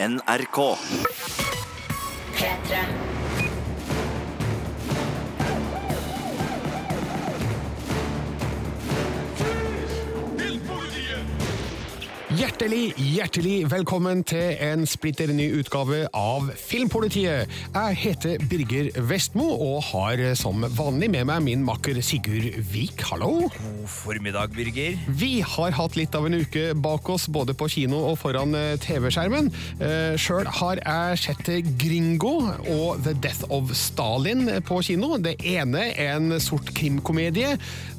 NRK. P3. Hjertelig, hjertelig velkommen til en splitter ny utgave av Filmpolitiet. Jeg heter Birger Vestmo og har som vanlig med meg min makker Sigurd Vik. Hallo! God formiddag, Birger. Vi har hatt litt av en uke bak oss, både på kino og foran eh, TV-skjermen. Uh, Sjøl har jeg sett Gringo og The Death of Stalin på kino. Det ene en sort krimkomedie,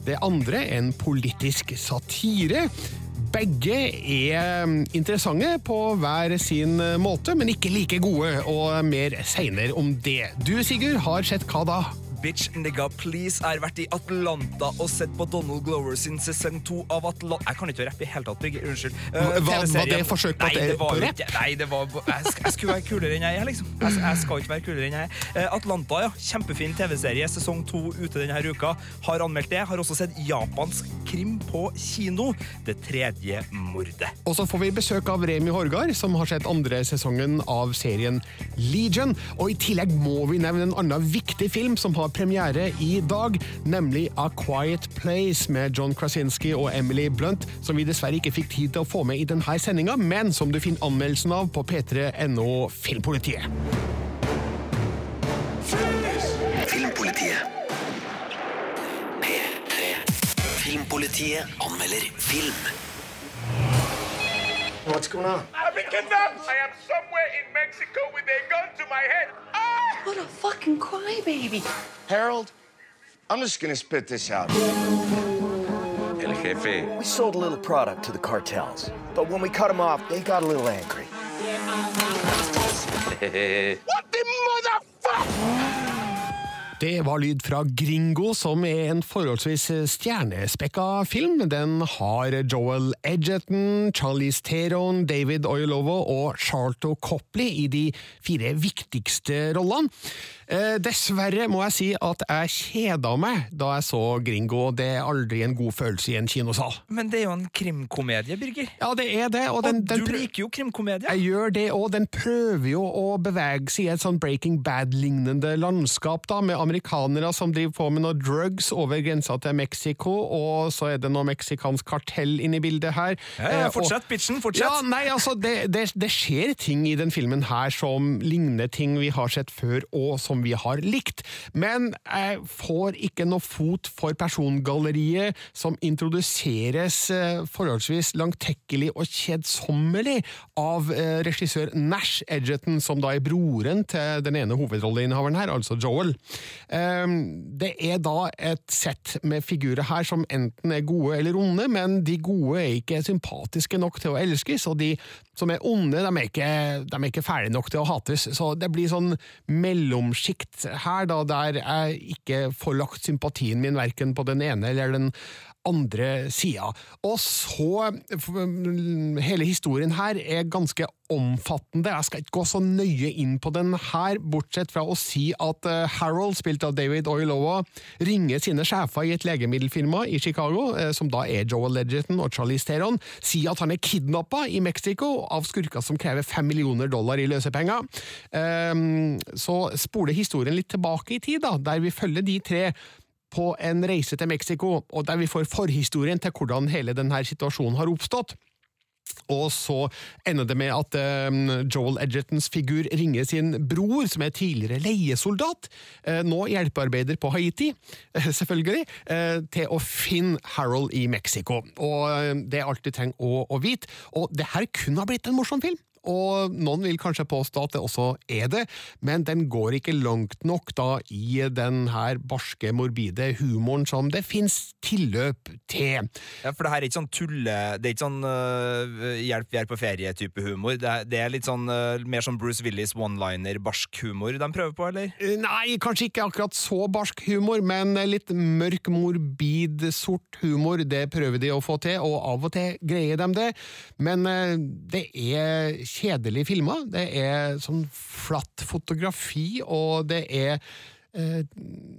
det andre en politisk satire. Begge er interessante på hver sin måte, men ikke like gode, og mer seinere om det. Du, Sigurd, har sett hva da? Bitch nigga please. Jeg har vært i Atlanta og sett på Donald Glover sin sesong to av Atlanta Jeg kan ikke rappe i hele tatt, Birger. Unnskyld. Uh, Hva- var det forsøk på Nei, det- det var på rapp? Nei, det var jeg, jeg skulle være kulere enn jeg er, liksom. Jeg, jeg skal ikke være kulere enn jeg er. Uh, Atlanta, ja. Kjempefin TV-serie. Sesong to ute denne uka. Har anmeldt det. Har også sett japansk krim på kino. Det tredje mordet. Og så får vi besøk av Remi Horgard, som har sett andre sesongen av serien Legion. Og i tillegg må vi nevne en annen viktig film som har premiere i dag, nemlig A Quiet Place med John Krasinski og Emily Blunt, som vi dessverre ikke fikk tid til å få med i denne sendinga, men som du finner anmeldelsen av på p3.no Filmpolitiet. Filmpolitiet. P3. Filmpolitiet anmelder film. What's going on? I've been kidnapped! I am somewhere in Mexico with a gun to my head. What a fucking crybaby. Harold, I'm just gonna spit this out. El jefe. We sold a little product to the cartels, but when we cut them off, they got a little angry. What the motherfucker? Det var lyd fra Gringo, som er en forholdsvis stjernespekka film. Den har Joel Edgerton, Charlize Theron, David Oyelowo og Charlto Copley i de fire viktigste rollene. Eh, dessverre må jeg si at jeg kjeda meg da jeg så Gringo. Det er aldri en god følelse i en kinosal. Men det er jo en krimkomedie, Birger. Ja, det er det, og den, og den du liker jo krimkomedie. Jeg gjør det, og den prøver jo å bevege seg i et sånn Breaking Bad-lignende landskap, da, med amerikanere som driver på med noe drugs over grensa til Mexico, og så er det noe meksikansk kartell inne i bildet her. Ja, ja, fortsett, og- bitchen, fortsett. Ja, nei, altså, det, det, det skjer ting i den filmen her som ligner ting vi har sett før, og som vi har likt. Men jeg får ikke noe fot for persongalleriet som introduseres eh, forholdsvis langtekkelig og kjedsommelig av eh, regissør Nash Edgerton, som da er broren til den ene hovedrolleinnehaveren her, altså Joel. Ehm, det er da et sett med figurer her som enten er gode eller onde, men de gode er ikke sympatiske nok til å elskes, og de som er onde, de er ikke, de er ikke ferdige nok til å hates. Så det blir sånn mellomsjikt her, da, der jeg ikke får lagt sympatien min verken på den ene eller den andre sida. Og så Hele historien her er ganske omfattende. Jeg skal ikke gå så nøye inn på den her, bortsett fra å si at eh, Harold, spilt av David Oyelowo, ringer sine sjefer i et legemiddelfirma i Chicago, eh, som da er Joel Edgerton og Charlize Theron, sier at han er kidnappa i Mexico av skurker som krever fem millioner dollar i løsepenger. Ehm, så spoler historien litt tilbake i tid, da, der vi følger de tre på en reise til Mexico, og der vi får forhistorien til hvordan hele denne situasjonen har oppstått. Og så ender det med at eh, Joel Edgertons figur ringer sin bror, som er tidligere leiesoldat, eh, nå hjelpearbeider på Haiti, eh, selvfølgelig, til å finne Harold i Mexico. Og det er alt du trenger å, å vite. Og det her kunne ha blitt en morsom film. Og noen vil kanskje påstå at det også er det, men den går ikke langt nok da i den her barske, morbide humoren som det fins tilløp til. Ja, for det her er ikke sånn tulle Det er ikke sånn uh, hjelp, vi er på ferie-type humor. Det er, det er litt sånn uh, mer som Bruce Willis one-liner, barsk humor de prøver på, eller? Nei, kanskje ikke akkurat så barsk humor, men litt mørk, morbid, sort humor, det prøver de å få til, og av og til greier de det. Men uh, det er kjedelig filma. Det er sånn flatt fotografi, og det er eh,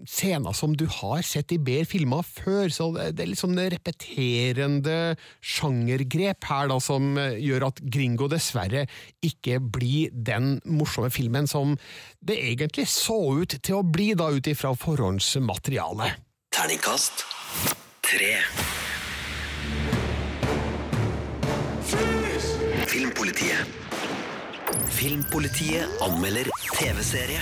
scener som du har sett i bedre filmer før, så det er litt sånn repeterende sjangergrep her da, som eh, gjør at Gringo dessverre ikke blir den morsomme filmen som det egentlig så ut til å bli da ut ifra forhåndsmaterialet. Terningkast tre. Filmpolitiet. Filmpolitiet anmelder TV-serie.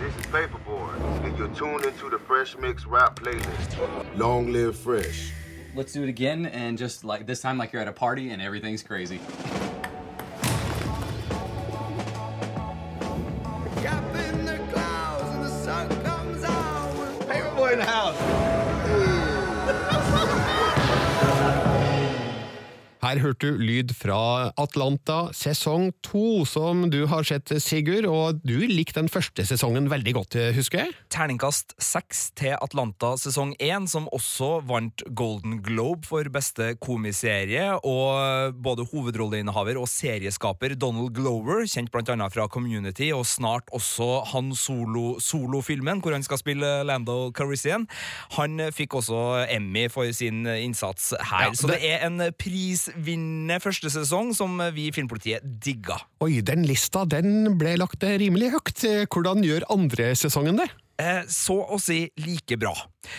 This is Paperboy, and you're tuned into the Fresh Mix Rap playlist. Long live Fresh. Let's do it again and just like this time like you're at a party and everything's crazy. Paperboy in the house. Her hørte du lyd fra Atlanta sesong to, som du har sett, Sigurd, og du likte den første sesongen veldig godt, husker jeg? Terningkast seks til Atlanta sesong én, som også vant Golden Globe for beste komiserie. Og både hovedrolleinnehaver og serieskaper Donald Glover, kjent annet fra Community, og snart også Han Solo-solofilmen, hvor han skal spille Lando Carissian. han fikk også Emmy for sin innsats her. Ja, Så det- det er en prisvinnende første sesong som vi i Filmpolitiet digga. Oi, den lista den ble lagt rimelig høyt. Hvordan gjør andre sesongen det? Eh, så å si like bra.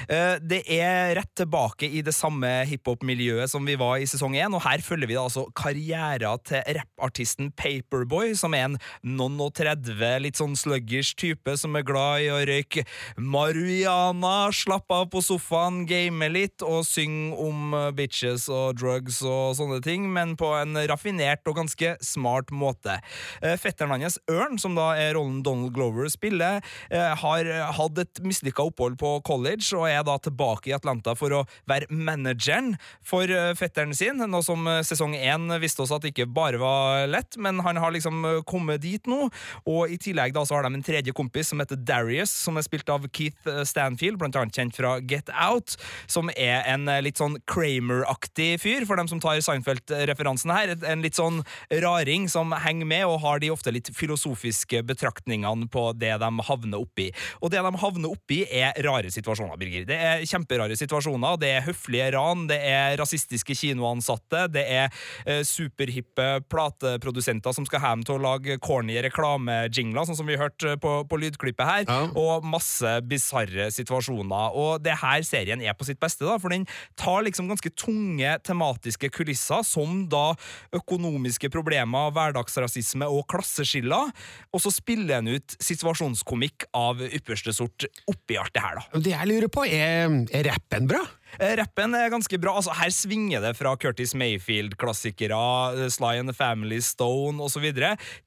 Eh, det er rett tilbake i det samme hiphop-miljøet som vi var i sesong én, og her følger vi da altså karriera til rappartisten Paperboy, som er en noen og 30, litt sånn sluggish type som er glad i å røyke marihuana, slappe av på sofaen, game litt og synge om eh, bitches og drugs og sånne ting, men på en raffinert og ganske smart måte. Eh, Fetteren hans, Ørn, som da er rollen Donald Glover spiller, har hatt et mislykka opphold på college og er da tilbake i Atlanta for å være manageren for eh, fetteren sin, noe som eh, sesong én viste oss at ikke bare var lett, men han har liksom eh, kommet dit nå, og i tillegg da så har de en tredje kompis som heter Darius, som er spilt av Keith Stanfield, blant annet kjent fra Get Out, som er en litt sånn Kramer-aktig fyr, for dem som tar Seinfeld-referansen her, en litt sånn raring som henger med og har de ofte litt filosofiske betraktningene på det de havner oppi. Og det de havner oppi er rare situasjoner, Birger. Det er kjemperare situasjoner, det er høflige ran, det er rasistiske kinoansatte, det er eh, superhippe plateprodusenter som skal hjem til å lage corny reklamejingler, sånn som vi hørte på, på lydklippet her, Ja. og masse bisarre situasjoner. Og det her serien er på sitt beste, da, for den tar liksom ganske tunge tematiske kulisser, som da økonomiske problemer, hverdagsrasisme og klasseskiller, og så spiller den ut situasjonskomikk av ypperste sort oppi alt det her, da. Det jeg lurer på, er, er rappen bra? Eh, Rappen er ganske bra. altså Her svinger det fra Curtis Mayfield-klassikere, eh, Sly and the Family Stone osv.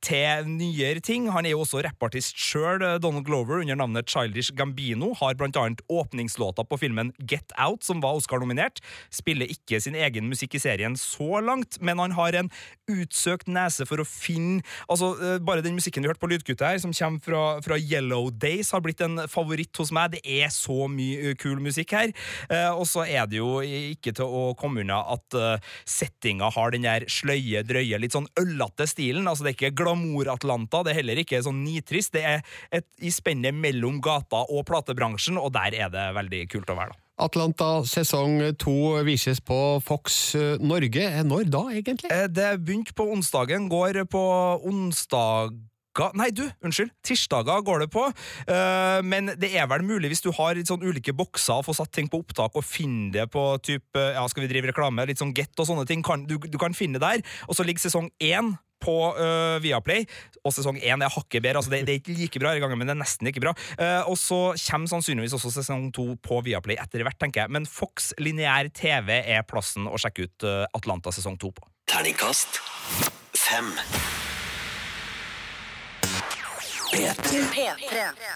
til nyere ting. Han er jo også rappartist sjøl, Donald Glover, under navnet Childish Gambino. Har blant annet åpningslåta på filmen Get Out, som var Oscar-nominert. Spiller ikke sin egen musikk i serien så langt, men han har en utsøkt nese for å finne altså eh, Bare den musikken vi hørte på Lydgutta her, som kommer fra, fra Yellow Days, har blitt en favoritt hos meg. Det er så mye eh, kul musikk her. Også og så er det jo ikke til å komme unna at uh, settinga har den der sløye, drøye, litt sånn øllete stilen. Altså Det er ikke glamour-Atlanta, det er heller ikke sånn nitrist. Det er et, i spennet mellom gata og platebransjen, og der er det veldig kult å være, da. Atlanta sesong to vises på Fox eh, Norge. Når da, egentlig? Eh, Det begynte på onsdagen, går på onsdag Nei, du, unnskyld. Tirsdager går det på. Uh, men det er vel mulig, hvis du har litt sånn ulike bokser, å få satt ting på opptak og finne det på type Ja, skal vi drive reklame? Litt sånn Get og sånne ting. Kan, du, du kan finne det der. Og så ligger sesong én på uh, Viaplay, og sesong én er hakket bedre. Altså det, det er ikke like bra i gangen, men det er nesten ikke bra. Uh, og så kommer sannsynligvis også sesong to på Viaplay etter hvert, tenker jeg. Men Fox lineær TV er plassen å sjekke ut Atlanta sesong to på. Terningkast fem.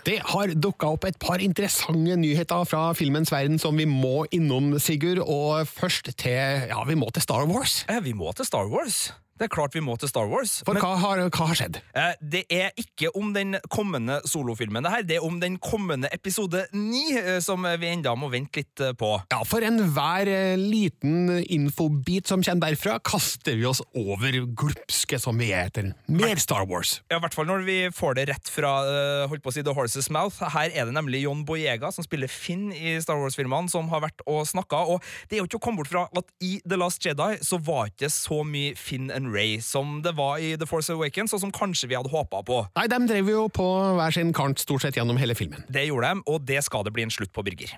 Det har dukka opp et par interessante nyheter fra filmens verden som vi må innom, Sigurd. Og først til Ja, vi må til Star Wars. Eh, vi må til Star Wars. Det er klart vi må til Star Wars. For men- hva har, hva har skjedd? Eh, Det er ikke om den kommende solofilmen, det her. Det er om den kommende episode ni, eh, som vi enda må vente litt eh, på. Ja, for enhver eh, liten infobit som kommer derfra, kaster vi oss over glupske som vi er etter mer Star Wars. Ja, I hvert fall når vi får det rett fra holdt på å si The Horse's Mouth. Her er det nemlig John Boyega, som spiller Finn i Star Wars-filmene, som har vært og snakka. Og det er jo ikke å komme bort fra at i The Last Jedi så var ikke så mye Finn and Ray som det var i The Force Awakens, og som kanskje vi hadde håpa på. Nei, de drev jo på hver sin kant stort sett gjennom hele filmen. Det gjorde de, og det skal det bli en slutt på, Birger.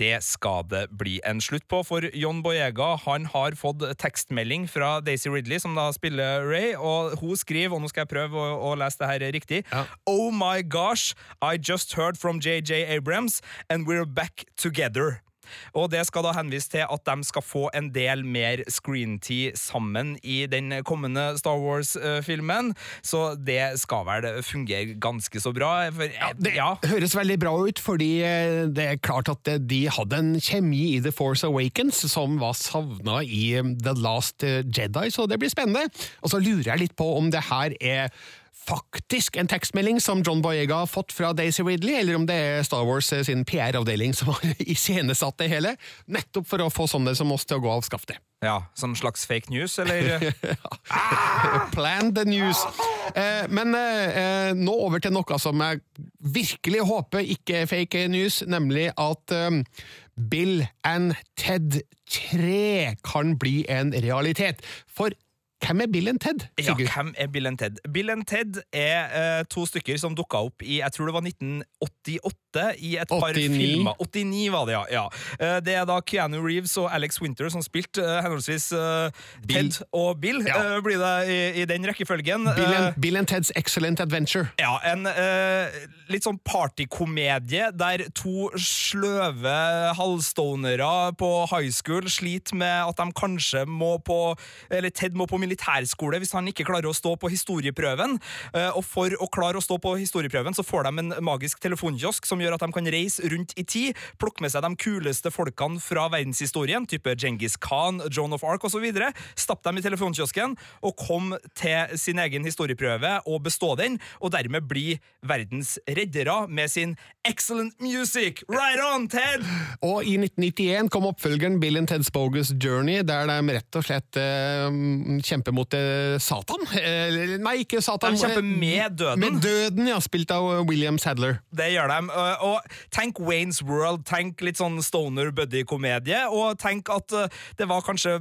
Det skal det bli en slutt på, for John Boyega han har fått tekstmelding fra Daisy Ridley, som da spiller Ray, og hun skriver, og nå skal jeg prøve å, å lese det her riktig Oh my gosh, I just heard from JJ Abrams, and we're back together. Og det skal da henvise til at de skal få en del mer screentid sammen i den kommende Star Wars-filmen, så det skal vel fungere ganske så bra. For, ja, Det ja. høres veldig bra ut, fordi eh, det er klart at eh, de hadde en kjemi i The Force Awakens som var savna i eh, The Last Jedi, så det blir spennende. Og så lurer jeg litt på om det her er faktisk en tekstmelding som John Boyega har fått fra Daisy Ridley, eller om det er Star Wars eh, sin PR-avdeling som har iscenesatt det hele, nettopp for å få sånne som oss til å gå av skaftet. Ja, Sånn slags fake news, eller? Plan the news. Eh, men eh, eh, nå over til noe som jeg virkelig håper ikke er fake news, nemlig at eh, Bill and Ted 3 kan bli en realitet. For hvem er Bill and Ted, Ja, hvem er Bill and Ted? Bill and Ted er eh, to stykker som dukka opp i jeg tror det var 1988 i et par filmer. 89 var det, ja. ja. Eh, det er da Keanu Reeves og Alex Winter som spilte eh, henholdsvis eh, Ted og Bill, Ja. eh, blir det i, i den rekkefølgen. Bill Eh, and, Bill and Ted's Excellent Adventure. Ja, en eh, litt sånn partykomedie der to sløve halvstonere på high school sliter med at de kanskje må på Eller Ted må på militærskole hvis han ikke klarer å stå på historieprøven. Eh, og for å klare å stå på historieprøven så får de en magisk telefonkiosk som gjør at de kan reise rundt i tid, plukke med seg de kuleste folkene fra verdenshistorien, type Genghis Khan, Joan of Arc osv., stappe dem i telefonkiosken og komme til sin egen historieprøve og bestå den, og dermed bli verdens reddere med sin excellent music! Right on, Ted! Og i 1991 kom oppfølgeren Bill and Ted's Bogus Journey, der de rett og slett eh, kjemper mot eh, Satan. Eh, nei, ikke Satan. De kjemper eh, med døden. Med døden, ja. Spilt av William Sadler. Det gjør de. Og tenk Waynes World, tenk litt sånn stoner buddy-komedie, og tenk at det var kanskje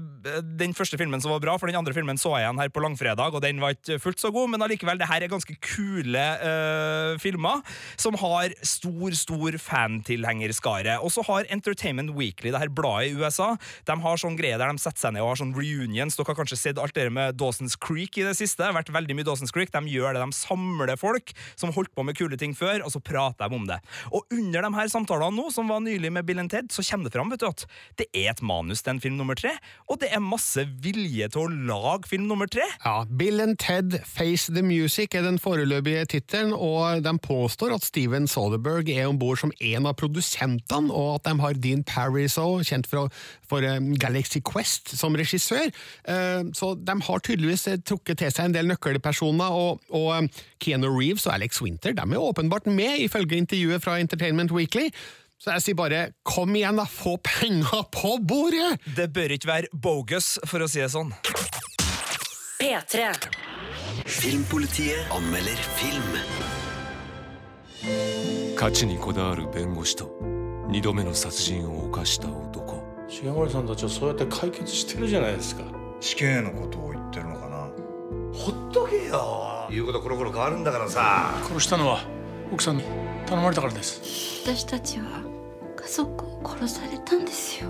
den første filmen som var bra, for den andre filmen så jeg igjen her på langfredag, og den var ikke fullt så god, men allikevel, det her er ganske kule uh, filmer, som har stor, stor fantilhengerskare. Og så har Entertainment Weekly, det her bladet i USA, de har sånn greie der de setter seg ned og har sånn reunions. Dere har kanskje sett alt det med Dawson's Creek i det siste. Det har vært veldig mye Dawson's Creek. De gjør det, de samler folk som holdt på med kule ting før, og så prater de om det. Og under de her samtalene nå, som var nylig med Bill and Ted, så kommer det fram vet du, at det er et manus til en film nummer tre, og det er masse vilje til å lage film nummer tre. Ja, Bill and Ted Face the Music er den foreløpige tittelen, og de påstår at Steven Soderberg er om bord som en av produsentene, og at de har Dean Paris kjent for, for eh, Galaxy Quest, som regissør. Eh, så de har tydeligvis eh, trukket til seg en del nøkkelpersoner, og, og eh, Keanu Reeves og Alex Winter de er åpenbart med, ifølge intervjuet fra Entertainment Weekly. Så jeg sier bare kom igjen, da, få penger på bordet! Det bør ikke være bogus, for å si det sånn. P3. Filmpolitiet anmelder film. 価値にこだわる弁護士と二度目の殺人を犯した男重森さんたちはそうやって解決してるじゃないですか 死刑のことを言ってるのかなほっとけよ言うことコロコロ変わるんだからさ殺したのは奥さんに頼まれたからです私たちは家族を殺されたんですよ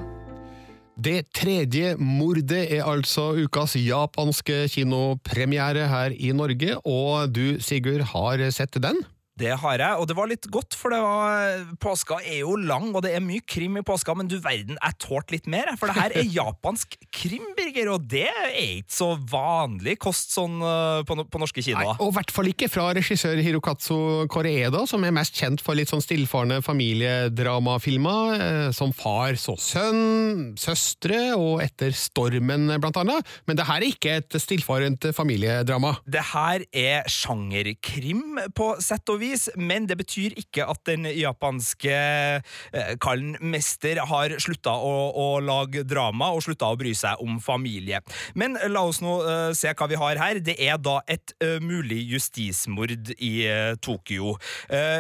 Det tredje mordet er altså ukas japanske kinopremiere her i Norge, og du, Sigurd, har sett den? Det har jeg, og det var litt godt, for det var, påska er jo lang, og det er mye krim i påska, men du verden, jeg tålte litt mer, for det her er japansk krim, Birger, og det er ikke så vanlig kost sånn eh, på, på norske Nei, kinoer. og i hvert fall ikke fra regissør Hirokatsu Koreeda, som er mest kjent for litt sånn stillfarende familiedramafilmer, eh, som Far så sønn, Søstre og Etter stormen, blant annet. Men det her er ikke et stillfarent familiedrama. Det her er sjangerkrim på sett og vis, men det betyr ikke at den japanske eh, kallen mester har slutta å, å lage drama og slutta å bry seg om familie. Men la oss nå eh, se hva vi har her. Det er da et eh, mulig justismord i eh, Tokyo.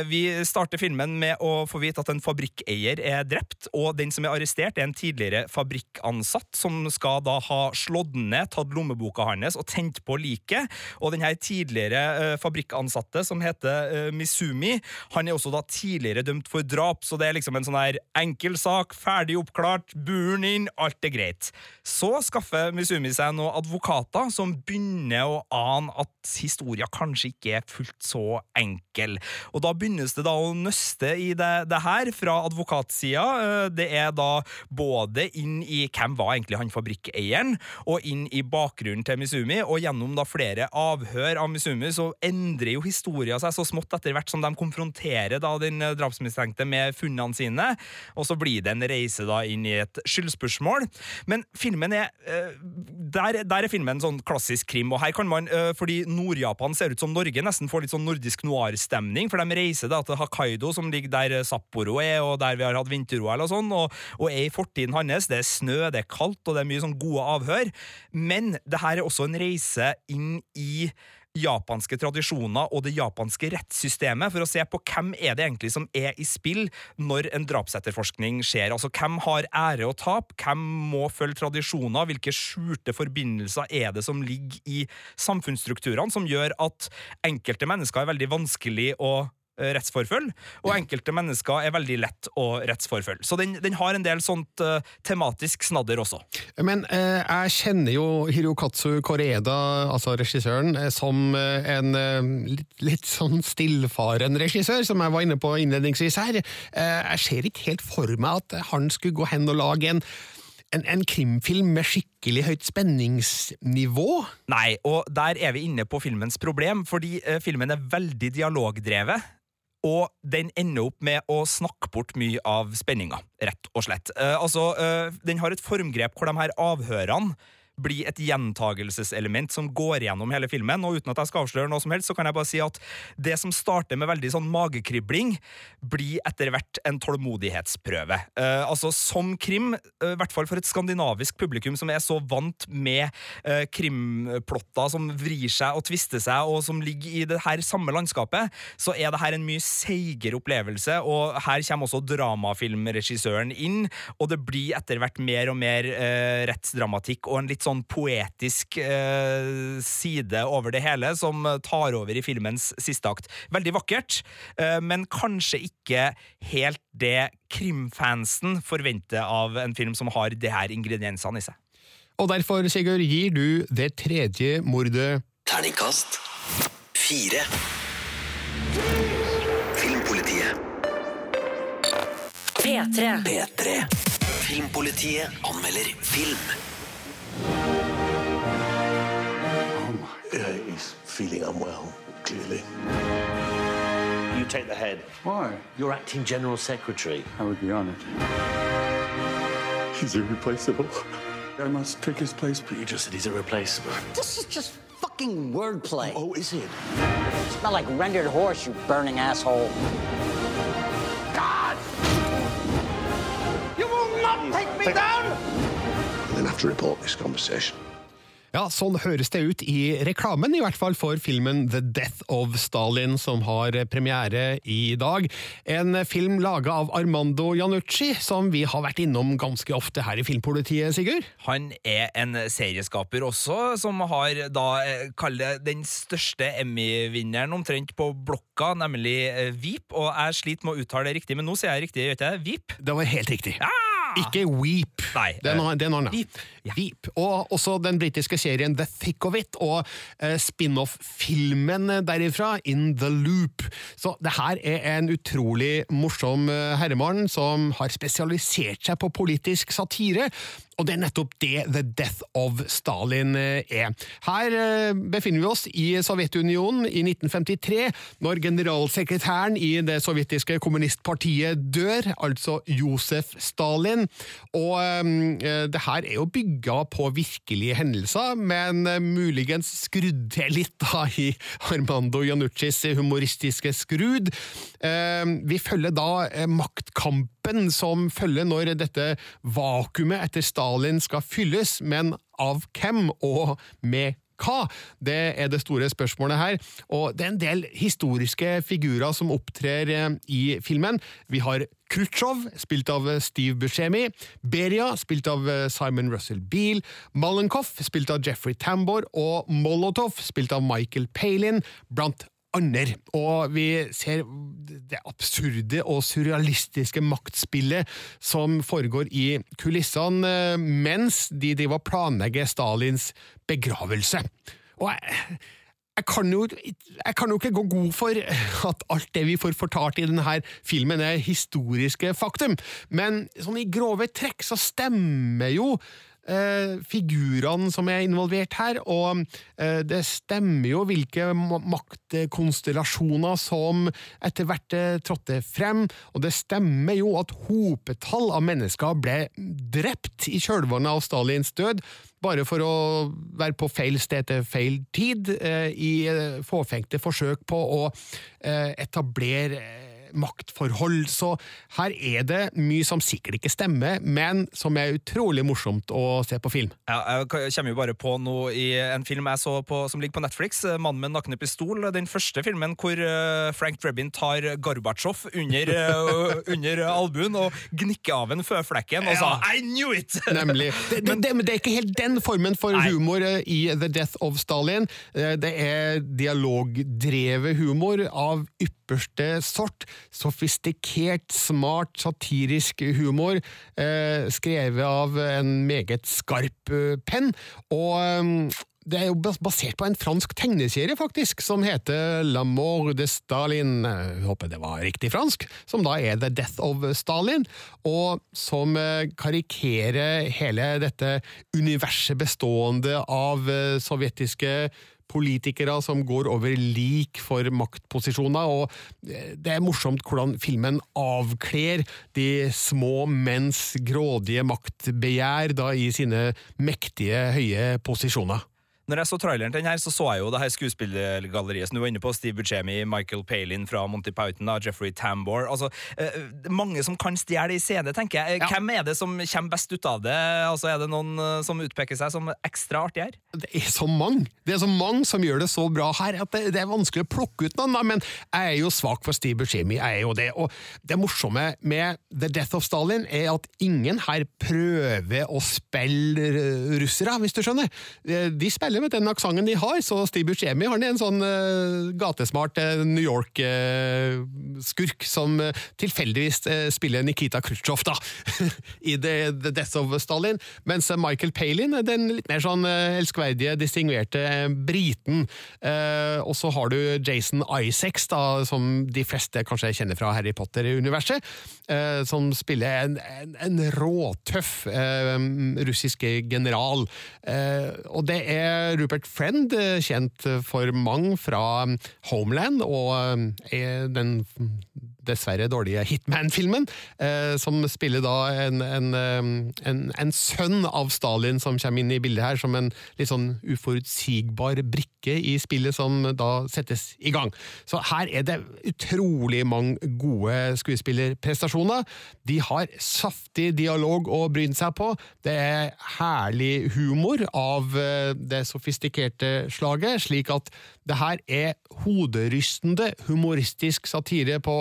Vi starter filmen med å få vite at en fabrikkeier er drept, og den som er arrestert, er en tidligere fabrikkansatt som skal da ha slått ned, tatt lommeboka hans og tent på liket. Og den her tidligere fabrikkansatte, som heter Misumi, han er også da tidligere dømt for drap, så det er liksom en sånn her enkel sak, ferdig oppklart, buren inn, alt er greit. Så skaffer Misumi seg noen advokater som begynner å ane at historia kanskje ikke er fullt så enkel. Og da begynnes det da å nøste i det, det her fra advokatsida. Eh, Det er da både inn i hvem var egentlig han fabrikkeieren, og inn i bakgrunnen til Misumi, og gjennom da flere avhør av Misumi så endrer jo historia seg så smått etter hvert som de konfronterer da den eh, drapsmistenkte med funnene sine, og så blir det en reise da inn i et skyldspørsmål. Men filmen er eh, der, der er filmen sånn klassisk krim, og her kan man, eh, fordi Nord-Japan ser ut som Norge, nesten får litt sånn nordisk noir-stemning, for de reiser da til Hokkaido, som ligger der Sapporo er, og der vi har hatt vinter-OL og sånn, og, og er i fortiden hans. Det er snø, det er kaldt, og det er mye sånn gode avhør. Men det her er også en reise inn i japanske tradisjoner og det japanske rettssystemet for å se på hvem er det egentlig som er i spill når en drapsetterforskning skjer. Altså hvem har ære og tap, hvem må følge tradisjoner, hvilke skjulte forbindelser er det som ligger i samfunnsstrukturene som gjør at enkelte mennesker er veldig vanskelig å rettsforfølge, og enkelte mennesker er veldig lett å rettsforfølge. Så den, den har en del sånt uh, tematisk snadder også. Men uh, jeg kjenner jo Hirokatsu Koreda, altså regissøren, eh, som eh, en eh, litt, litt sånn stillfaren regissør, som jeg var inne på innledningsvis her. Eh, jeg ser ikke helt for meg at han skulle gå hen og lage en en, en krimfilm med skikkelig høyt spenningsnivå? Nei, og der er vi inne på filmens problem, fordi eh, filmen er veldig dialogdrevet. Og den ender opp med å snakke bort mye av spenninga, rett og slett. Eh, altså, eh, Den har et formgrep hvor de her avhørene blir et gjentagelseselement som går gjennom hele filmen. Og uten at jeg skal avsløre noe som helst, så kan jeg bare si at det som starter med veldig sånn magekribling, blir etter hvert en tålmodighetsprøve. Uh, altså som krim, eh, i hvert fall for et skandinavisk publikum som er så vant med uh, krimplotter som vrir seg og tvister seg, og som ligger i det her samme landskapet, så er det her en mye seigere opplevelse, og her kommer også dramafilmregissøren inn, og det blir etter hvert mer og mer rettsdramatikk og en litt sånn poetisk eh, side over det hele, som tar over i filmens siste akt. Veldig vakkert, eh, men kanskje ikke helt det krimfansen forventer av en film som har de her ingrediensene i seg. Og derfor, Sigurd, gir du det tredje mordet Terningkast fire. Filmpolitiet. P3. P3. Filmpolitiet anmelder film. Uh, he's feeling unwell, clearly. You take the head. Why? You're acting general secretary. I would be honored. He's irreplaceable. I must take his place. But you just said he's irreplaceable. This is just fucking wordplay. Oh, is it? Smell like rendered horse, you burning asshole. God! You will not take me down! Have to report this conversation. Ja, sånn høres det ut i reklamen, i hvert fall for filmen The Death of Stalin, som har premiere i dag. En film laga av Armando Janucci, som vi har vært innom ganske ofte her i Filmpolitiet, Sigurd? Han er en serieskaper også, som har da eh, kall det den største Emmy-vinneren omtrent på blokka, nemlig VIP, Veep. Og jeg sliter med å uttale det riktig, men nå sier jeg riktig, gjør ikke det? Veep? Det var helt riktig. Ja! Ikke Weep. Nei, er noe, det er noe annet. Veep. Veep. Og også den britiske serien The Thick of It, og eh, spin-off-filmen derifra, In The Loop. Så det her er en utrolig morsom eh, herremann som har spesialisert seg på politisk satire. Og det er nettopp det The Death of Stalin eh, er. Her eh, befinner vi oss i Sovjetunionen i 1953, når generalsekretæren i det sovjetiske kommunistpartiet dør, altså Josef Stalin. Og eh, det her er jo bygga på virkelige hendelser, men muligens skrudd til litt da i Armando Januccis humoristiske skrud. Vi følger da eh, maktkampen som følger når dette vakuumet etter Stalin skal fylles, men av hvem og med hva? Det er det store spørsmålet her. Og det er en del historiske figurer som opptrer eh, i filmen. Vi har Khrusjtsjov, spilt av Steve Buscemi. Beria, spilt av eh, Simon Russell Beale. Malenkov, spilt av Jeffrey Tambor. Og Molotov, spilt av Michael Palin, blant andre. Og vi ser det absurde og surrealistiske maktspillet som foregår i kulissene eh, mens de driver og planlegger Stalins begravelse. Og jeg, jeg kan, jo, jeg kan jo ikke gå god for at alt det vi får fortalt i denne filmen er historiske faktum, men sånn i grove trekk så stemmer jo eh, figurene som er involvert her, og eh, det stemmer jo hvilke ma- maktkonstellasjoner som etter hvert eh, trådte frem, og det stemmer jo at hopetall av mennesker ble drept i kjølvannet av Stalins død, bare for å være på feil sted til feil tid, eh, i eh, fåfengte forsøk på å etablere maktforhold. Så her er det mye som sikkert ikke stemmer, men som er utrolig morsomt å se på film. Ja, jeg kommer jo bare på noe i en film jeg så på, som ligger på Netflix, eh, 'Mannen med nakne pistol'. Den første filmen hvor eh, Frank Drebin tar Gorbatsjov under, eh, under albuen og gnikker av en føflekken og sa 'I knew it'! Nemlig. Det, det, det, men det er ikke helt den formen for humor eh, i The Death of Stalin. Det er dialogdrevet humor av ypperste sort. Sofistikert, smart, satirisk humor. eh, Skrevet av en meget skarp eh, penn. Og eh, det er jo basert på en fransk tegneserie, faktisk, som heter La mort de Stalin. Jeg håper det var riktig fransk. Som da er The Death of Stalin, og som eh, karikerer hele dette universet bestående av eh, sovjetiske politikere som går over lik for maktposisjoner, og det er morsomt hvordan filmen avkler de små menns grådige maktbegjær da i sine mektige, høye posisjoner. Når jeg så traileren til den her, så så jeg jo det her skuespillergalleriet som du var inne på. Steve Buscemi, Michael Palin fra Monty Python, da, Jeffrey Tambor. Altså, eh, mange som kan stjele i scene, tenker jeg. Ja. Hvem er det som kommer best ut av det? Altså, Er det noen eh, som utpeker seg som ekstra artig her? Det er så mange Det er så mange som gjør det så bra her at det, det er vanskelig å plukke ut noen, da, men jeg er jo svak for Steve Buscemi. Jeg er jo det. Og det morsomme med The Death of Stalin er at ingen her prøver å spille eh, russere, hvis du skjønner. Eh, De spiller med den aksenten de har, så Steve Buscemi har en sånn uh, gatesmart uh, New York-skurk som eh, tilfeldigvis eh, spiller Nikita Khrusjtsjov, i The, The Death of Stalin, mens Michael Palin den litt mer sånn elskverdige, distinguerte eh, briten. Og så har du Jason Isaacs, da, som de fleste kanskje kjenner fra Harry Potter-universet, som spiller en, en, en råtøff russisk general. Og det er Rupert Friend, eh, kjent for mange fra Homeland og eh, den dessverre dårlige Hitman-filmen, eh, som spiller da en, en, eh, en, en sønn av Stalin som kommer inn i bildet her, som en litt sånn uforutsigbar brikke i spillet som da settes i gang. Så her er det utrolig mange gode skuespillerprestasjoner. De har saftig dialog å bryne seg på. Det er herlig humor av eh, det sofistikerte slaget, slik at det her er hoderystende humoristisk satire på,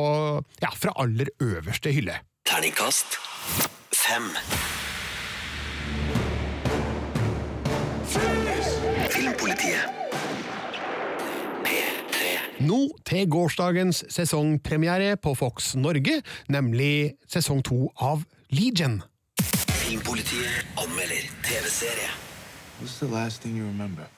ja, fra aller øverste hylle. Terningkast fem. Filmpolitiet. P3. Nå til gårsdagens sesongpremiere på Fox Norge, nemlig sesong to av Legion. Filmpolitiet anmelder TV-serie. What's the last thing you remember?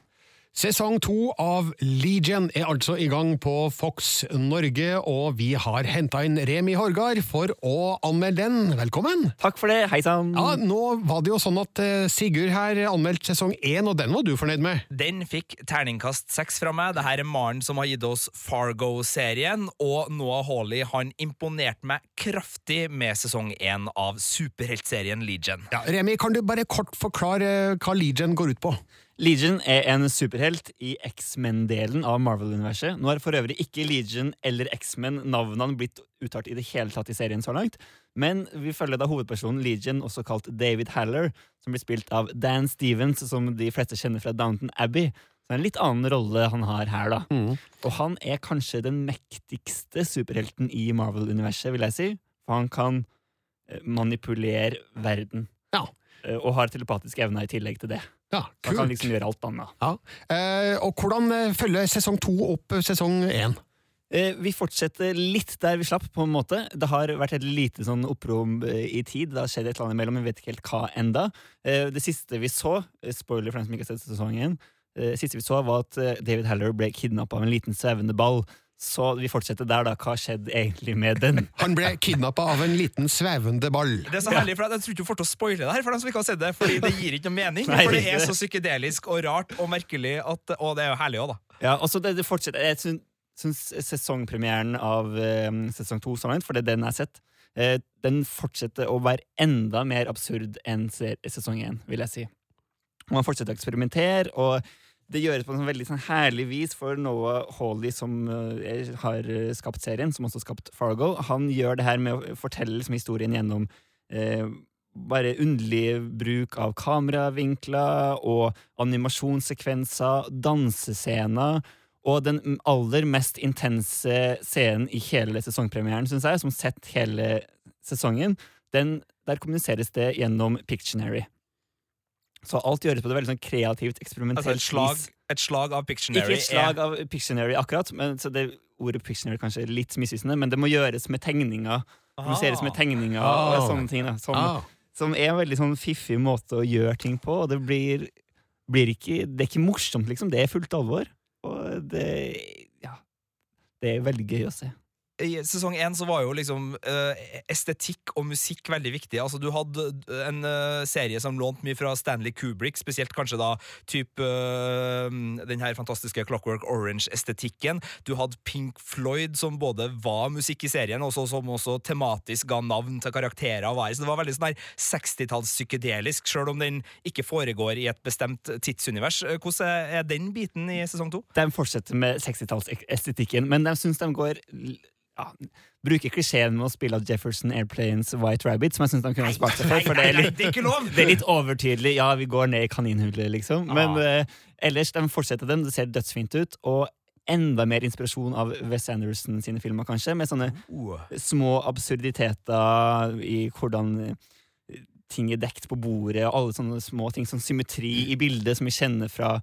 Sesong to av Legion er altså i gang på Fox Norge, og vi har henta inn Remi Horgard for å anmelde den. Velkommen! Takk for det, hei sann! Ja, Nå var det jo sånn at eh, Sigurd her anmeldte sesong én, og den var du fornøyd med? Den fikk terningkast seks fra meg. Dette er Maren som har gitt oss Fargo-serien, og Noah Hawley han imponerte meg kraftig med sesong én av superheltserien Legion. Ja, Remi, kan du bare kort forklare hva Legion går ut på? Legion er en superhelt i X-Men-delen av Marvel-universet. Nå har for øvrig ikke Legion eller X-Men navnene blitt uttalt i det hele tatt i serien så langt, men vi følger da hovedpersonen Legion, også kalt David Haller, som blir spilt av Dan Stevens, som de fleste kjenner fra Downton Abbey. Så det er en litt annen rolle han har her, da. Og han er kanskje den mektigste superhelten i Marvel-universet, vil jeg si. For han kan eh, manipulere verden. Ja. Eh, Og har telepatiske evner i tillegg til det. Ja, Han kan kult. liksom gjøre alt annet. Ja. Eh, og hvordan eh, følger sesong to opp eh, sesong én? Eh, Vi fortsetter litt der vi slapp, på en måte. Det har vært et lite sånn opprom i tid. Det har skjedd et eller annet imellom, vi vet ikke helt hva enda. Eh, Det siste vi så, spoiler for den som ikke har sett sesongen, det siste vi så var at David Haller ble kidnappa av en liten svevende ball. Så vi fortsetter der, da. Hva skjedde egentlig med den? Han ble kidnappa av en liten svevende ball. Det er så herlig, for Jeg tror ikke du får til å spoile det her for dem som ikke har sett det, fordi det gir ikke noe mening. Nei, for det er så psykedelisk og rart og merkelig, at, og det er jo herlig òg, da. Ja, og så det, det fortsetter Jeg syns, syns sesongpremieren av eh, sesong to så langt, for det er den jeg har sett, eh, den fortsetter å være enda mer absurd enn sesong én, vil jeg si. Man fortsetter å eksperimentere, og det gjøres på en sånn veldig sånn herlig vis for Noah Hawley, som eh, har eh, skapt serien, som også har skapt Fargo. Han gjør det her med å fortelle liksom, historien gjennom eh, bare underlig bruk av kameravinkler og animasjonssekvenser, dansescener. Og den aller mest intense scenen i hele sesongpremieren, synes jeg, som sett hele sesongen, den, der kommuniseres det gjennom Pictionary. Så alt gjøres på det veldig sånn kreativt, eksperimentelt Altså et slag, vis. et slag av Pictionary Ikke et slag er av Pictionary akkurat, men, så det ordet Pictionary kanskje er litt misvisende, men det må gjøres med tegninger. Det må gjøres med tegninger og Ah. sånne ting. Da, som, oh. som er en veldig sånn fiffig måte å gjøre ting på, og det blir, blir ikke Det er ikke morsomt, liksom. Det er fullt alvor. Og det Ja. Det er veldig gøy å se. I sesong én så var jo liksom uh, estetikk og musikk veldig viktig. Altså Du hadde en uh, serie som lånte mye fra Stanley Kubrick, spesielt kanskje da type uh, den her fantastiske Clockwork Orange-estetikken. Du hadde Pink Floyd, som både var musikk i serien, og som også tematisk ga navn til karakterer. og vær. Så det var veldig sånn her 60-tallspsykedelisk, sjøl om den ikke foregår i et bestemt tidsunivers. Eh, Hvordan er- den biten i sesong to? De fortsetter med 60-tallsestetikken, men de syns de går ja, Bruker klisjeen med å spille av Jefferson Airplanes White Rabbit, som jeg syns de kunne spart seg for. For det er litt, det er litt overtydelig. Ja, vi går ned i kaninhullet, liksom. Men uh, ellers, de fortsetter den. Det ser dødsfint ut. Og enda mer inspirasjon av Wes Anderson sine filmer, kanskje, med sånne små absurditeter i hvordan eh, ting er dekt på bordet, og alle sånne små ting, sånn symmetri i bildet som vi kjenner fra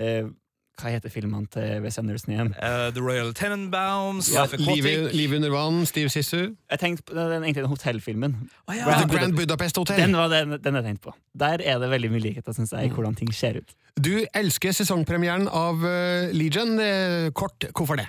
eh, Hva heter filmene til Wes Anderson igjen? Uh, The Royal Tenenbaums, Ja, Livet Aquatic. Liv, Liv under vann, Steve Sissu. Jeg tenkte på den, egentlig den hotellfilmen. ja. The Grand Budapest Hotel. Den var den, den jeg tenkte på. Der er det veldig mye likheter, syns jeg, i hvordan ting ser ut. Du elsker sesongpremieren av eh, Legion. Eh, kort, hvorfor det?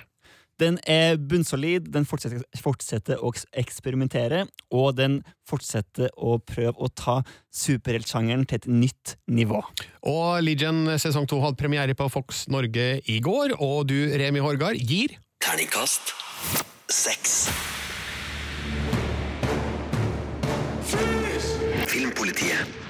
Den er bunnsolid, den fortsetter, fortsetter å eksperimentere, og den fortsetter å prøve å ta superheltsjangeren til et nytt nivå. Og Legion sesong to hadde premiere på Fox Norge i går, og du, Remi Horgard, gir Terningkast seks. Filmpolitiet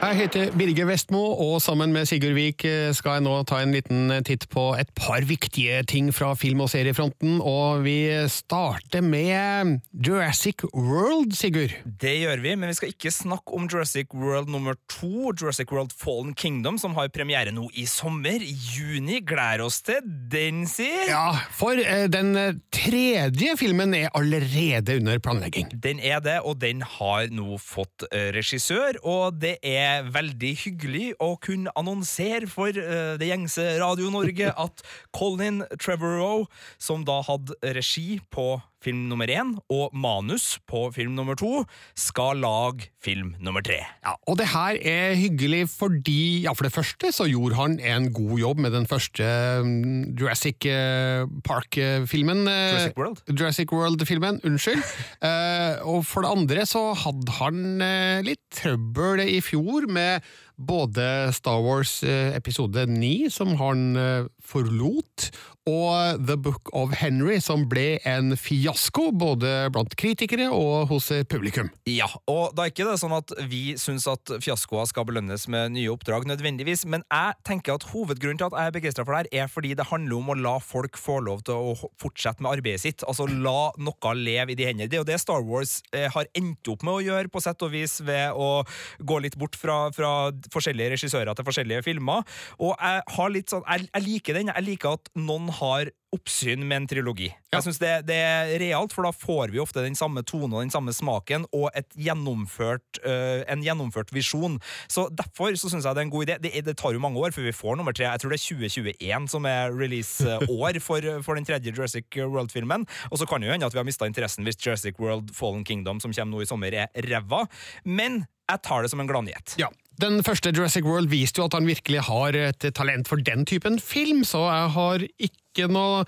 Jeg heter Birger Vestmo, og sammen med Sigurd Vik eh, skal jeg nå ta en liten titt på et par viktige ting fra film- og seriefronten. Og vi starter med Jurassic World, Sigurd. Det gjør vi, men vi skal ikke snakke om Jurassic World nummer to, Jurassic World Fallen Kingdom, som har premiere nå i sommer. I juni. Gleder oss til den, si. Ja, for eh, den tredje filmen er allerede under planlegging. Den er det, og den har nå fått eh, regissør, og det er veldig hyggelig å kunne annonsere for uh, det gjengse Radio Norge at Colin Trevorrow, som da hadde regi på film nummer én og manus på film nummer to, skal lage film nummer tre. Ja, og det her er hyggelig fordi, ja, for det første så gjorde han en god jobb med den første mm, Jurassic eh, Park-filmen. eh, Jurassic World. Jurassic World-filmen, unnskyld. Eh, og for det andre så hadde han litt trøbbel i fjor med både Star Wars eh, episode 9, som han eh, forlot, og The Book of Henry, som ble en fiasko både blant kritikere og hos eh, publikum. Ja, og da er ikke det sånn at vi syns at fiaskoer skal belønnes med nye oppdrag, nødvendigvis, men jeg tenker at hovedgrunnen til at jeg er begeistra for det her, er fordi det handler om å la folk få lov til å fortsette med arbeidet sitt. Altså la noe leve i de hendene. Det er jo det Star Wars har endt opp med å gjøre, på sett og vis, ved å gå litt bort fra, fra forskjellige regissører til forskjellige filmer. Og jeg har litt sånn Jeg, jeg liker den. Jeg liker at noen har oppsyn med en trilogi. Jeg synes det, det er realt, for da får vi ofte den samme tonen og den samme smaken og et gjennomført, øh, en gjennomført visjon. Så Derfor så syns jeg det er en god idé. Det, det tar jo mange år før vi får nummer tre. Jeg tror det er 2021 som er release-år for, for den tredje Jurassic World-filmen. Og så kan det jo hende at vi har mista interessen hvis Jurassic World Fallen Kingdom, som kommer nå i sommer, er ræva. Men jeg tar det som en gladnyhet. Ja. Den første Jurassic World viste jo at han virkelig har et talent for den typen film, så jeg har ikke noe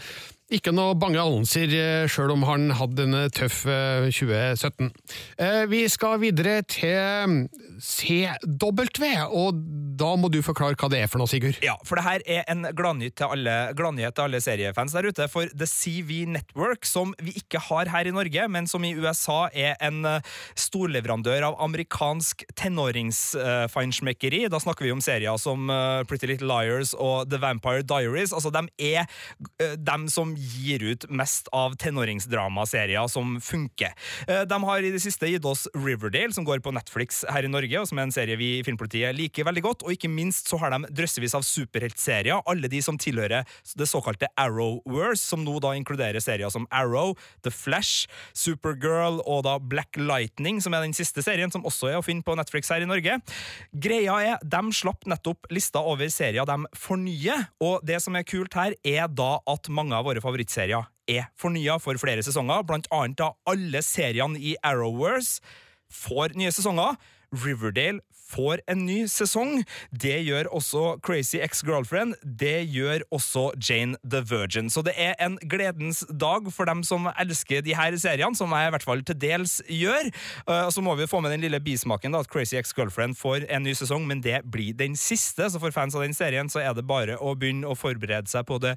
ikke noe bange annonser, sjøl om han hadde en tøff eh, 2017. Eh, Vi skal videre til CW, og da må du forklare hva det er for noe, Sigurd. Ja, for det her er en gladnyhet til til alle seriefans der ute. For The CV Network, som vi ikke har her i Norge, men som i USA er en eh, storleverandør av amerikansk tenåringsfeinschmeckeri. Da snakker vi om serier som eh, Pretty Little Liars og The Vampire Diaries. Altså, de er eh, dem som gir ut mest av tenåringsdramaserier som funker. Eh, De har i det siste gitt oss Riverdale, som går på Netflix her i Norge, og som er en serie vi i Filmpolitiet liker veldig godt. Og ikke minst så har de drøssevis av superheltserier, alle de som tilhører det såkalte Arrowverse, som nå da inkluderer serier som Arrow, The Flash, Supergirl og da Black Lightning, som er den siste serien, som også er å finne på Netflix her i Norge. Greia er, de slapp nettopp lista over serier de fornyer, og det som er kult her, er da at mange av våre favorittserier er fornya for flere sesonger, blant annet da alle seriene i Arrowverse får nye sesonger. Riverdale får en ny sesong. Det gjør også Crazy Ex-Girlfriend. Det gjør også Jane the Virgin. Så det er en gledens dag for dem som elsker de her seriene, som jeg i hvert fall til dels gjør. Og Så må vi få med den lille bismaken da, at Crazy Ex-Girlfriend får en ny sesong, men det blir den siste. Så for fans av den serien så er det bare å begynne å forberede seg på det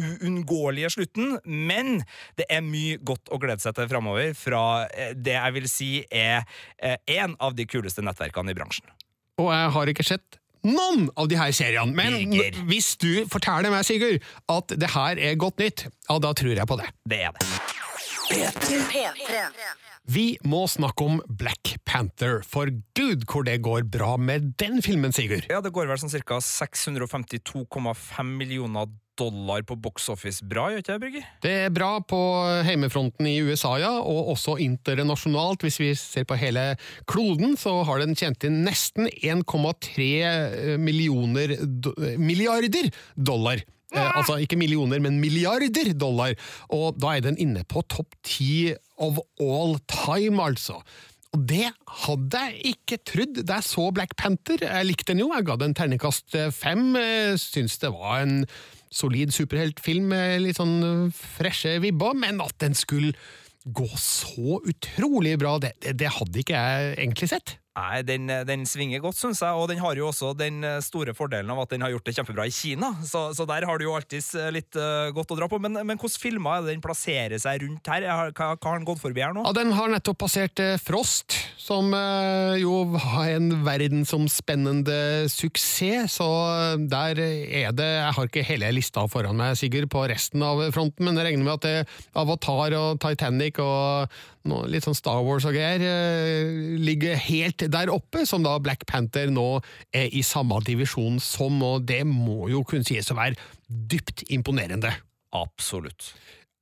uunngåelige slutten. Men det er mye godt å glede seg til framover fra eh, det jeg vil si er eh, en av de kuleste nettverkene i bransjen. Og jeg har ikke sett noen av de her seriene, men Birger. hvis du forteller meg, Sigurd, at det her er godt nytt, ja, da tror jeg på det. Det er det. P3. Vi må snakke om Black Panther, for gud hvor det går bra med den filmen, Sigurd. Ja, det går vel sånn ca. 652,5 millioner dollar på box office. Bra, gjør ikke det, Brygger? Det er bra på heimefronten i USA, ja, og også internasjonalt. Hvis vi ser på hele kloden, så har den tjent inn nesten 1,3 millioner do milliarder dollar. Eh, altså ikke millioner, men milliarder dollar. Og da er den inne på topp ti of all time, altså. Og det hadde jeg ikke trodd da jeg så Black Panther. Jeg likte den jo, jeg ga den terningkast fem. Jeg Syns det var en solid superheltfilm med litt sånn freshe vibber, men at den skulle gå så utrolig bra, det, det, det hadde ikke jeg egentlig sett. Nei, den, den svinger godt, syns jeg, og den har jo også den eh, store fordelen av at den har gjort det kjempebra i Kina, så, så der har du jo alltids eh, litt uh, godt å dra på. Men, men hvordan filmer er det den plasserer seg rundt her? Hva, hva har den gått forbi her nå? Ja, Den har nettopp passert eh, Frost, som eh, jo har en verdensomspennende suksess, så der er det Jeg har ikke hele lista foran meg, Sigurd, på resten av fronten, men jeg regner med at det Avatar og Titanic og noe, litt sånn Star Wars og greier eh, ligger helt der oppe, som da Black Panther nå er i samme divisjon som, og det må jo kunne sies å være dypt imponerende. Absolutt.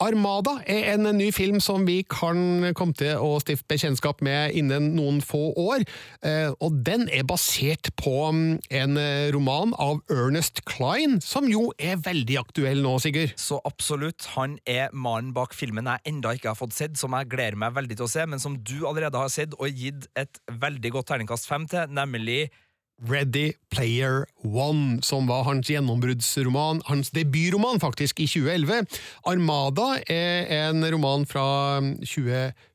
Armada er en ny film som vi kan komme til å stifte bekjentskap med innen noen få år, eh, og den er basert på mm, en eh, roman av Ernest Klein, som jo er veldig aktuell nå, Sigurd. Så absolutt. Han er mannen bak filmen jeg enda ikke har fått sett, som jeg gleder meg veldig til å se, men som du allerede har sett og gitt et veldig godt terningkast fem til, nemlig Ready Player One, som var hans gjennombruddsroman, hans debutroman faktisk, i 2011. Armada er en roman fra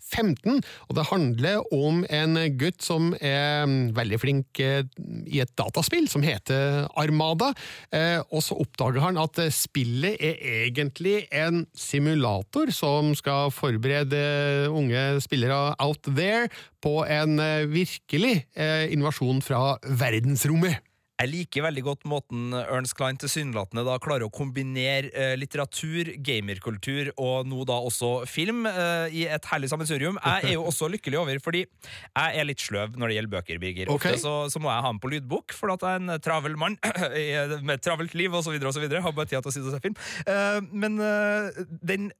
2015, og det handler om en gutt som er veldig flink eh, i et dataspill som heter Armada, eh, og så oppdager han at spillet er egentlig en simulator som skal forberede unge spillere out there på en eh, virkelig invasjon fra verdensrommet. Jeg liker veldig godt måten Ernst Klein tilsynelatende da klarer å kombinere eh, litteratur, gamerkultur og nå da også film eh, i et herlig sammensurium. Jeg er jo også lykkelig over, fordi jeg er litt sløv når det gjelder bøker, Birger. Ofte så, så må jeg ha den på lydbok, for at jeg er en travel mann med travelt liv osv. Har bare tid til å sitte og se film. Eh, men eh, den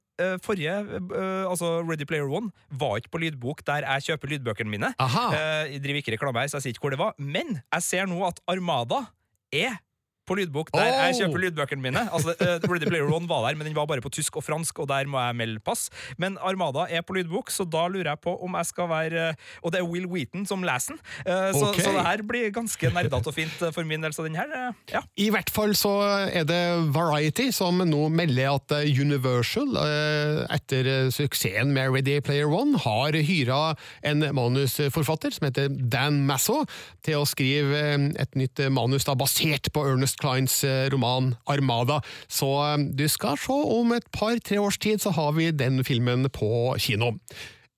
forrige, eh, altså Ready Player One, var ikke på lydbok der jeg kjøper lydbøkene mine. Aha. Eh, jeg driver ikke reklame her, så jeg sier ikke hvor det var. Men jeg ser nå at Armada er på lydbok der jeg Oh! kjøper lydbøkene mine. Altså, Ready Player One var der, men den var bare på tysk og fransk, og der må jeg melde pass. Men Armada er på lydbok, så da lurer jeg på om jeg skal være eh, Og det er Will Wheaton som leser den, Eh, så, okay. så det her blir ganske nerdete og fint eh, for min del. Så den her, ja. I hvert fall så er det Variety som nå melder at Universal, etter suksessen med Ready Player One, har hyra en manusforfatter som heter Dan Masso, til å skrive et nytt manus da, basert på Ernest Kleins eh, roman Armada. Så eh, du skal se om et par-tre års tid så har vi den filmen på kino.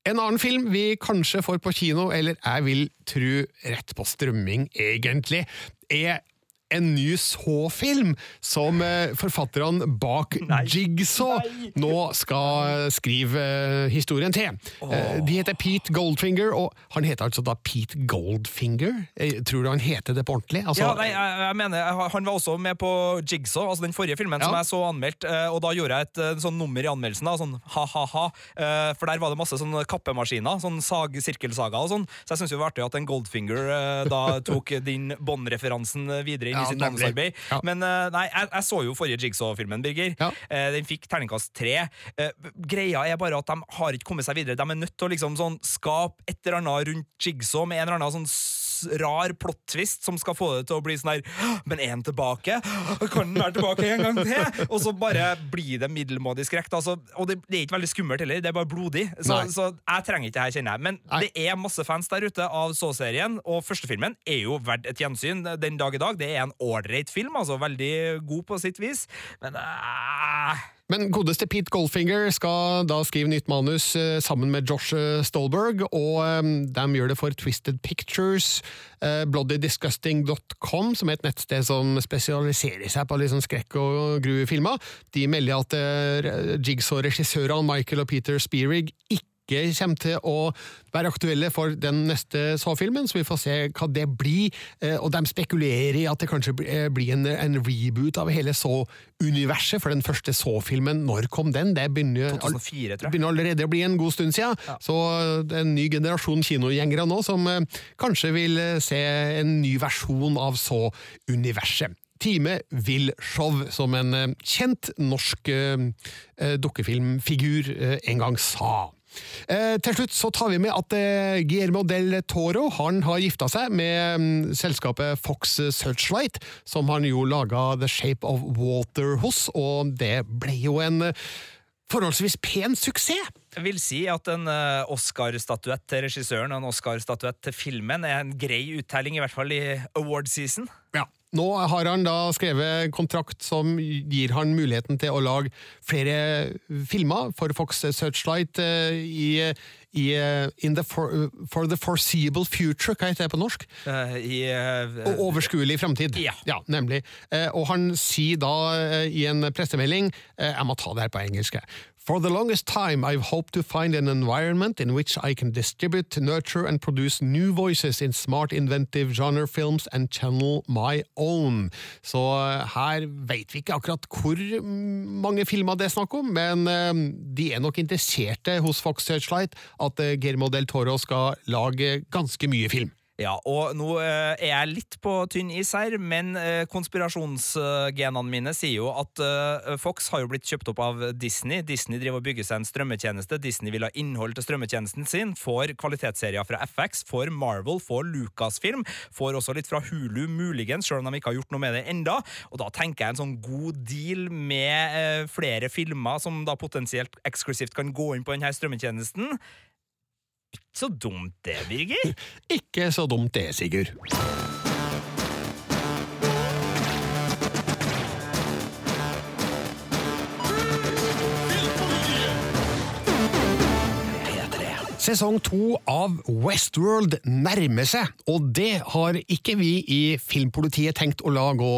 En annen film vi kanskje får på kino, eller jeg vil tro rett på strømming, egentlig, er en ny Så-film som eh, forfatterne bak Jigsaw nå skal skrive eh, historien til. Oh. De heter Pete Goldfinger, og han heter altså da Pete Goldfinger? Eh, Tror du han heter det på ordentlig? Altså, ja, nei, jeg, jeg mener, Han var også med på Jigsaw, altså den forrige filmen som jeg så anmeldt. eh, Og da gjorde jeg et eh, sånn nummer i anmeldelsen, da, sånn ha-ha-ha. eh, For der var det masse sånn kappemaskiner, sånn sag, sirkelsaga og sånn. Så jeg syns det var artig at en Goldfinger eh, da tok din Bond-referansen videre inn Ja, i sitt nemlig. manusarbeid. Ja. Men eh, nei, jeg, jeg så jo forrige Jigsaw-filmen, Birger. Eh, Den fikk terningkast tre. Eh, Greia er bare at de har ikke kommet seg videre. De er nødt til å liksom sånn skape et eller annet rundt Jigsaw med en eller annen sånn rar plot-twist som skal få det til å bli sånn her Men er han tilbake? Kan han være tilbake en gang til? Og så bare blir det middelmådig skrekk. Altså, og det, det er ikke veldig skummelt heller, det er bare blodig. Så, så jeg trenger ikke det her, kjenner jeg. Men det er masse fans der ute av Så-serien, og førstefilmen er jo verdt et gjensyn den dag i dag. Det er en ålreit film, altså veldig god på sitt vis. Men uh, Men godeste Pete Goldfinger skal da skrive nytt manus eh, sammen med Josh eh, Stolberg, og de gjør det for Twisted Pictures, bloddydisgusting.com, som er et nettsted som spesialiserer seg på sånn skrekk- og gruefilmer. De melder at Jigsaw-regissørene Michael og Peter Spearig ikke kommer til å være aktuelle for den neste Saw-filmen, så vi får se hva det blir. Eh, Og de spekulerer i at det kanskje eh, blir en, en reboot av hele Saw-universet, for den første Saw-filmen, når kom den? Det begynner, 2004, tror jeg. begynner allerede å bli en god stund siden. Så det er en ny generasjon kinogjengere nå som eh, kanskje vil eh, se en ny versjon av Saw-universet. Time Will show, som en eh, kjent norsk eh, eh, dukkefilmfigur eh, en gang sa. Eh, til slutt så tar vi med at eh, Guillermo del Toro han har gifta seg med mm, selskapet Fox Searchlight, som han jo laga The Shape of Water hos, og det ble jo en eh, forholdsvis pen suksess. Jeg vil si at en eh, Oscar-statuett til regissøren og en Oscar-statuett til filmen er en grei uttelling, i hvert fall i award season. Ja. Nå har han da skrevet kontrakt som gir han muligheten til å lage flere filmer for Fox Searchlight eh, i, i eh, in the for, for the foreseeable future, hva heter det på norsk? Uh, I uh, overskuelig fremtid. Ja. nemlig. Og han sier da i en pressemelding Jeg må ta det her på engelsk. For the longest time I've hoped to find an environment in which I can distribute, nurture and produce new voices in smart, inventive genre films and channel my own. Så eh, her vet vi ikke akkurat hvor mange filmer det er snakk om, men eh, de er nok interesserte hos Fox Searchlight at eh, Guillermo del Toro skal lage ganske mye film. Ja, og nå eh, er jeg litt på tynn is her, men eh, konspirasjonsgenene mine sier jo at eh, Fox har jo blitt kjøpt opp av Disney. Disney driver og bygger seg en strømmetjeneste. Disney vil ha innhold til strømmetjenesten sin. Får kvalitetsserier fra FX, får Marvel, får Lucasfilm, får også litt fra Hulu, muligens, selv om de ikke har gjort noe med det enda. Og da tenker jeg en sånn god deal med flere filmer som da potensielt eksklusivt kan gå inn på denne strømmetjenesten. Ikke så dumt det, Birger. Ikke så dumt det, Sigurd. Sesong to av Westworld nærmer seg, og det har ikke vi i Filmpolitiet tenkt å la gå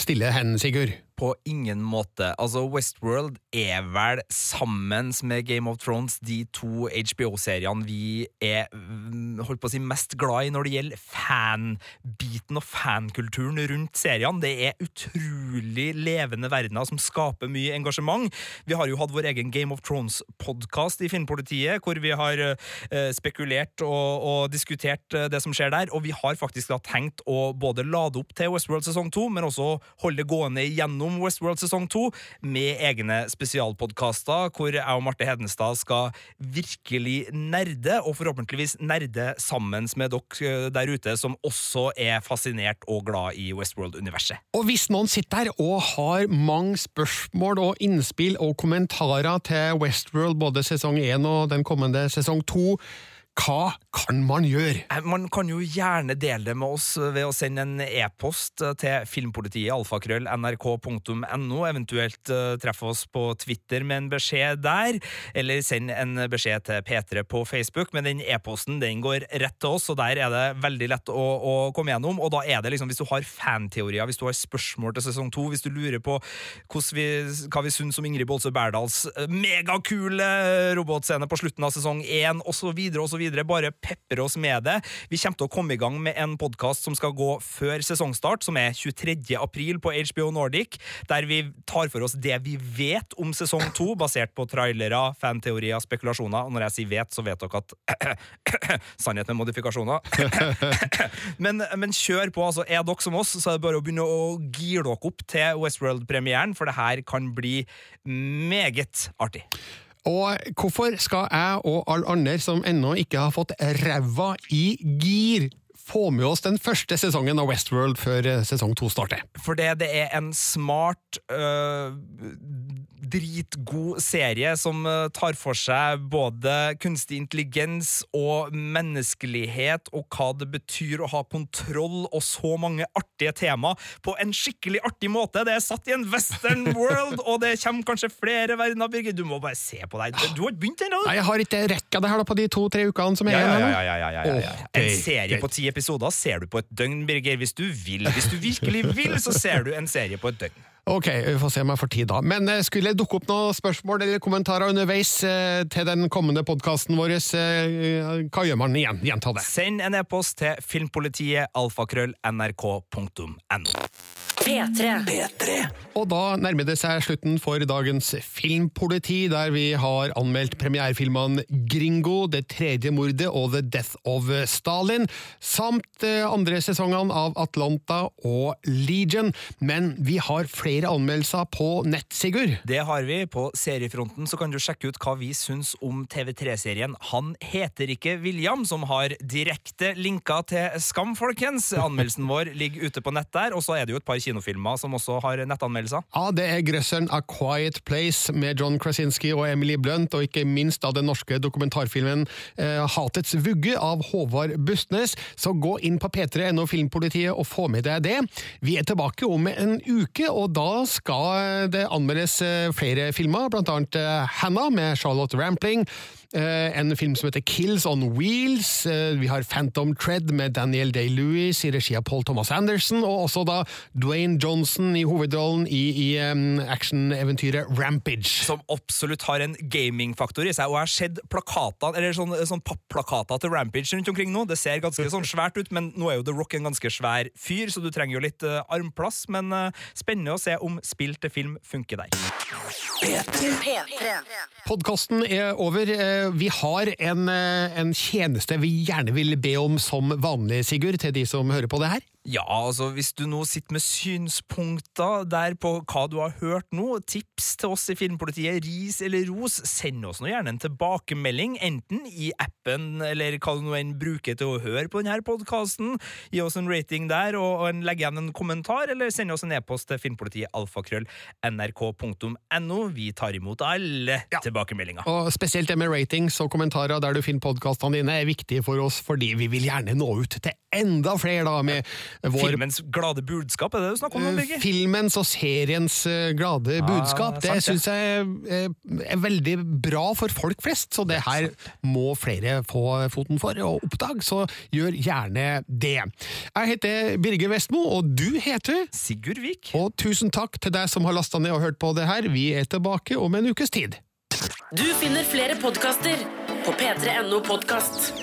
stille hen, Sigurd. På ingen måte. Altså, Westworld er vel, sammen med Game of Thrones, de to HBO-seriene vi er mm, holdt på å si, mest glad i når det gjelder fanbiten og fankulturen rundt seriene. Det er utrolig levende verdener som skaper mye engasjement. Vi har jo hatt vår egen Game of Thrones-podkast i Filmpolitiet, hvor vi har eh, spekulert og, og diskutert eh, det som skjer der, og vi har faktisk da tenkt å både lade opp til Westworld sesong to, men også holde det gående gjennom Westworld sesong to med egne spesialpodkaster, hvor jeg og Marte Hedenstad skal virkelig nerde, og forhåpentligvis nerde sammen med dere der ute som også er fascinert og glad i Westworld-universet. Og hvis noen sitter der og har mange spørsmål og innspill og kommentarer til Westworld, både sesong én og den kommende sesong to, hva kan man gjøre? Eh, Man kan jo gjerne dele det med oss ved å sende en e-post til filmpolitiet alfakrøll nrk.no, eventuelt eh, treffe oss på Twitter med en beskjed der, eller send en beskjed til P3 på Facebook, men den e-posten den går rett til oss, og der er det veldig lett å, å komme gjennom, og da er det liksom, hvis du har fanteorier, hvis du har spørsmål til sesong to, hvis du lurer på vi, hva vi syns om Ingrid Bolse Berdals eh, megakule robotscene på slutten av sesong én, og så bare pepre oss med det. Vi kommer til å komme i gang med en podkast som skal gå før sesongstart, som er 23. april på HBO Nordic, der vi tar for oss det vi vet om sesong to, basert på trailere, fanteorier, spekulasjoner. Og når jeg sier vet, så vet dere at Sannhet med modifikasjoner. men, men kjør på, altså. Er dere som oss, så er det bare å begynne å gire dere opp til Westworld-premieren, for det her kan bli meget artig. Og hvorfor skal jeg og alle andre som ennå ikke har fått ræva i gir, få med oss den første sesongen av Westworld før eh, sesong to starter? Fordi det er en smart, øh, dritgod serie som øh, tar for seg både kunstig intelligens og menneskelighet, og hva det betyr å ha kontroll, og så mange artige tema på en skikkelig artig måte. Det er satt i en western world, og det kommer kanskje flere verdener, Birger. Du må bare se på deg. Du har ikke begynt ennå! Nei, jeg har ikke rekka det her da på de to-tre ukene som er Ja, ja, igjen. ja, ja, ja, ja, ja, En serie på ti episoder ser du på et døgn, Birger. Hvis du vil. Hvis du virkelig vil, så ser du en serie på et døgn. Ok, vi får se om jeg får tid da. Men eh, skulle det dukke opp noen spørsmål eller kommentarer underveis eh, til den kommende podkasten vår, eh, hva gjør man igjen? Gjenta det. Send en e-post til filmpolitiet alfakrøll nrk.no. P3. Og da nærmer det seg slutten for dagens Filmpoliti, der vi har anmeldt premierefilmene Gringo, Det tredje mordet og The Death of Stalin, samt eh, andre sesongene av Atlanta og Legion. Men vi har flere anmeldelser på nett, Sigurd. Det har vi. På seriefronten så kan du sjekke ut hva vi syns om TV3-serien Han heter ikke William, som har direkte linker til Skam, folkens. Anmeldelsen vår ligger ute på nett der, og så er det jo et par kinofilmer som også har nettanmeldelser. Ja, det er grøsseren A Quiet Place med John Krasinski og Emily Blunt, og ikke minst av den norske dokumentarfilmen eh, Hatets vugge av Håvard Bustnes. Så gå inn på p3.no Filmpolitiet og få med deg det. Vi er tilbake om en uke, og da skal det anmeldes eh, flere filmer, blant annet eh, Hannah med Charlotte Rampling. Eh, en film som heter Kills on Wheels. Eh, vi har Phantom Tread med Daniel Day-Lewis i regi av Paul Thomas Anderson, og også da Dwayne Johnson i hovedrollen i, i um, actioneventyret Rampage. Som absolutt har en gamingfaktor i seg, og jeg har sett plakater, eller sånn, sånn papplakater til Rampage rundt omkring nå. Det ser ganske sånn svært ut, men nå er jo The Rock en ganske svær fyr, så du trenger jo litt uh, armplass, men uh, spennende å se om spill til film funker der. Podkasten er over. Eh, Vi har en, eh, en tjeneste vi gjerne vil be om som vanlig, Sigurd, til de som hører på det her. Ja, altså hvis du nå sitter med synspunkter der på hva du har hørt nå, tips til oss i Filmpolitiet, ris eller ros, send oss nå gjerne en tilbakemelding, enten i appen eller hva du nå enn bruker til å høre på denne podkasten. Gi oss en rating der, og, og legg igjen en kommentar, eller send oss en e-post til filmpolitiet alfakrøll nrk.no. Vi tar imot alle tilbakemeldinger. Og Spesielt det med ratings og kommentarer der du finner podkastene dine, er viktig for oss, fordi vi vil gjerne nå ut til enda flere da, med vår Filmens glade budskap, er det du snakker om? nå, Birger? Filmens og seriens eh, glade Ah, budskap. Det det. syns jeg eh, er veldig bra for folk flest, så det her må flere få foten for og oppdage, så gjør gjerne det. Jeg heter Birger Vestmo, og du heter Sigurd Vik. Og tusen takk til deg som har lasta ned og hørt på det her. Vi er tilbake om en ukes tid. Du finner flere podkaster på p3.no podkast.